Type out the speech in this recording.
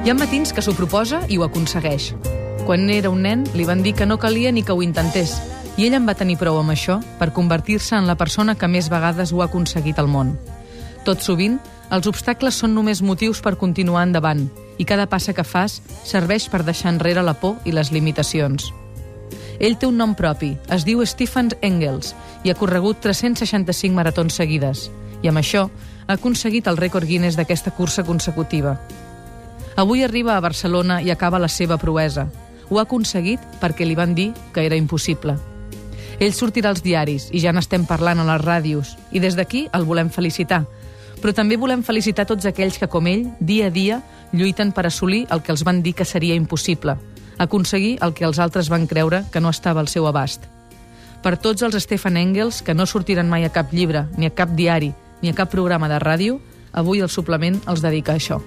Hi ha matins que s'ho proposa i ho aconsegueix. Quan era un nen, li van dir que no calia ni que ho intentés, i ell en va tenir prou amb això per convertir-se en la persona que més vegades ho ha aconseguit al món. Tot sovint, els obstacles són només motius per continuar endavant i cada passa que fas serveix per deixar enrere la por i les limitacions. Ell té un nom propi, es diu Stephen Engels i ha corregut 365 maratons seguides i amb això ha aconseguit el rècord Guinness d'aquesta cursa consecutiva. Avui arriba a Barcelona i acaba la seva proesa. Ho ha aconseguit perquè li van dir que era impossible. Ell sortirà als diaris i ja n'estem parlant a les ràdios i des d'aquí el volem felicitar. Però també volem felicitar tots aquells que, com ell, dia a dia, lluiten per assolir el que els van dir que seria impossible, aconseguir el que els altres van creure que no estava al seu abast. Per tots els Stefan Engels, que no sortiran mai a cap llibre, ni a cap diari, ni a cap programa de ràdio, avui el suplement els dedica a això.